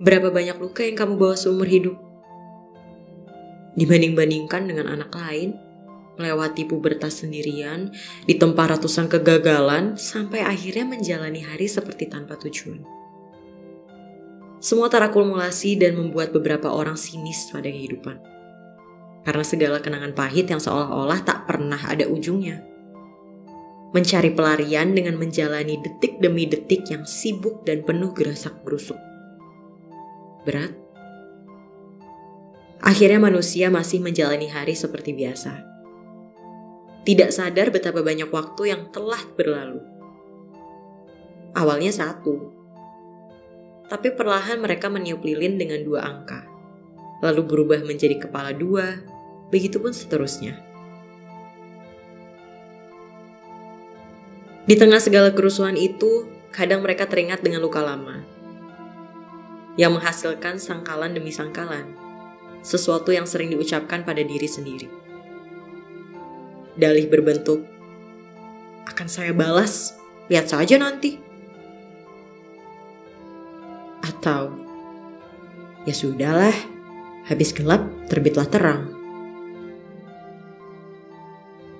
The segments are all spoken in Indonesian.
Berapa banyak luka yang kamu bawa seumur hidup? Dibanding-bandingkan dengan anak lain, melewati pubertas sendirian, ditempa ratusan kegagalan, sampai akhirnya menjalani hari seperti tanpa tujuan. Semua terakumulasi dan membuat beberapa orang sinis pada kehidupan. Karena segala kenangan pahit yang seolah-olah tak pernah ada ujungnya. Mencari pelarian dengan menjalani detik demi detik yang sibuk dan penuh gerasak gerusuk. Berat? Akhirnya manusia masih menjalani hari seperti biasa. Tidak sadar betapa banyak waktu yang telah berlalu. Awalnya satu, tapi perlahan mereka meniup lilin dengan dua angka, lalu berubah menjadi kepala dua, begitupun seterusnya. Di tengah segala kerusuhan itu, kadang mereka teringat dengan luka lama, yang menghasilkan sangkalan demi sangkalan, sesuatu yang sering diucapkan pada diri sendiri. Dalih berbentuk, akan saya balas, lihat saja nanti. Atau, ya sudahlah, habis gelap terbitlah terang.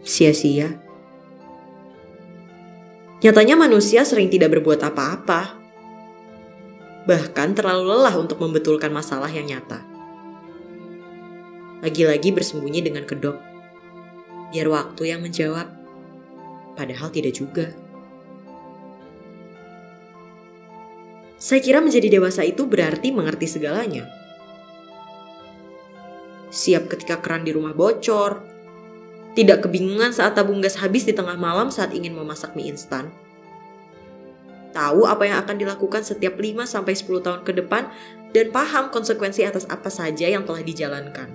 Sia-sia. Nyatanya manusia sering tidak berbuat apa-apa. Bahkan terlalu lelah untuk membetulkan masalah yang nyata. Lagi-lagi bersembunyi dengan kedok. Biar waktu yang menjawab. Padahal tidak juga. Saya kira menjadi dewasa itu berarti mengerti segalanya. Siap ketika keran di rumah bocor, tidak kebingungan saat tabung gas habis di tengah malam saat ingin memasak mie instan. Tahu apa yang akan dilakukan setiap 5-10 tahun ke depan dan paham konsekuensi atas apa saja yang telah dijalankan.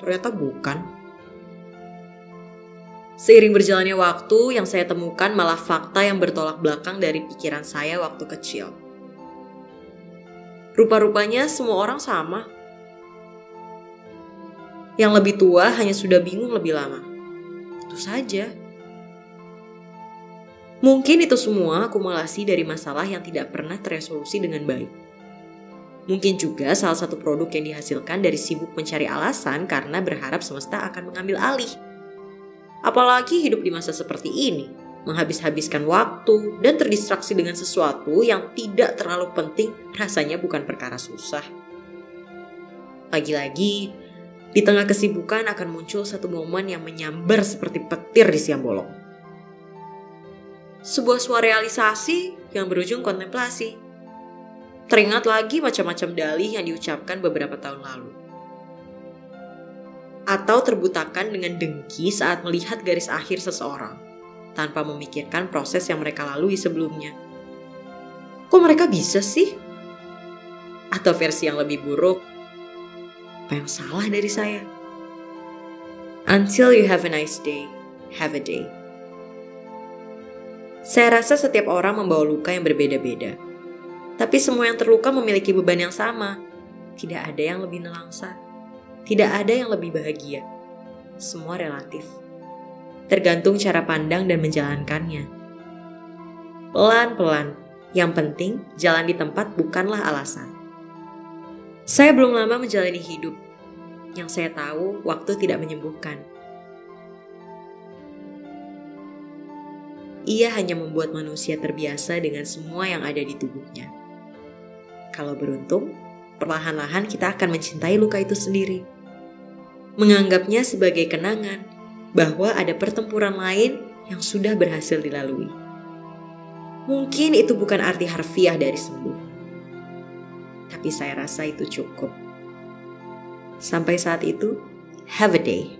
Ternyata bukan. Seiring berjalannya waktu, yang saya temukan malah fakta yang bertolak belakang dari pikiran saya waktu kecil. Rupa-rupanya semua orang sama. Yang lebih tua hanya sudah bingung lebih lama. Itu saja. Mungkin itu semua akumulasi dari masalah yang tidak pernah teresolusi dengan baik. Mungkin juga salah satu produk yang dihasilkan dari sibuk mencari alasan karena berharap semesta akan mengambil alih Apalagi hidup di masa seperti ini, menghabis-habiskan waktu dan terdistraksi dengan sesuatu yang tidak terlalu penting rasanya bukan perkara susah. Lagi-lagi, di tengah kesibukan akan muncul satu momen yang menyambar seperti petir di siang bolong. Sebuah suara realisasi yang berujung kontemplasi. Teringat lagi macam-macam dalih yang diucapkan beberapa tahun lalu atau terbutakan dengan dengki saat melihat garis akhir seseorang, tanpa memikirkan proses yang mereka lalui sebelumnya. Kok mereka bisa sih? Atau versi yang lebih buruk, apa yang salah dari saya? Until you have a nice day, have a day. Saya rasa setiap orang membawa luka yang berbeda-beda. Tapi semua yang terluka memiliki beban yang sama. Tidak ada yang lebih nelangsa. Tidak ada yang lebih bahagia. Semua relatif. Tergantung cara pandang dan menjalankannya. Pelan-pelan. Yang penting, jalan di tempat bukanlah alasan. Saya belum lama menjalani hidup. Yang saya tahu, waktu tidak menyembuhkan. Ia hanya membuat manusia terbiasa dengan semua yang ada di tubuhnya. Kalau beruntung, perlahan-lahan kita akan mencintai luka itu sendiri menganggapnya sebagai kenangan bahwa ada pertempuran lain yang sudah berhasil dilalui. Mungkin itu bukan arti harfiah dari sembuh, tapi saya rasa itu cukup. Sampai saat itu, have a day.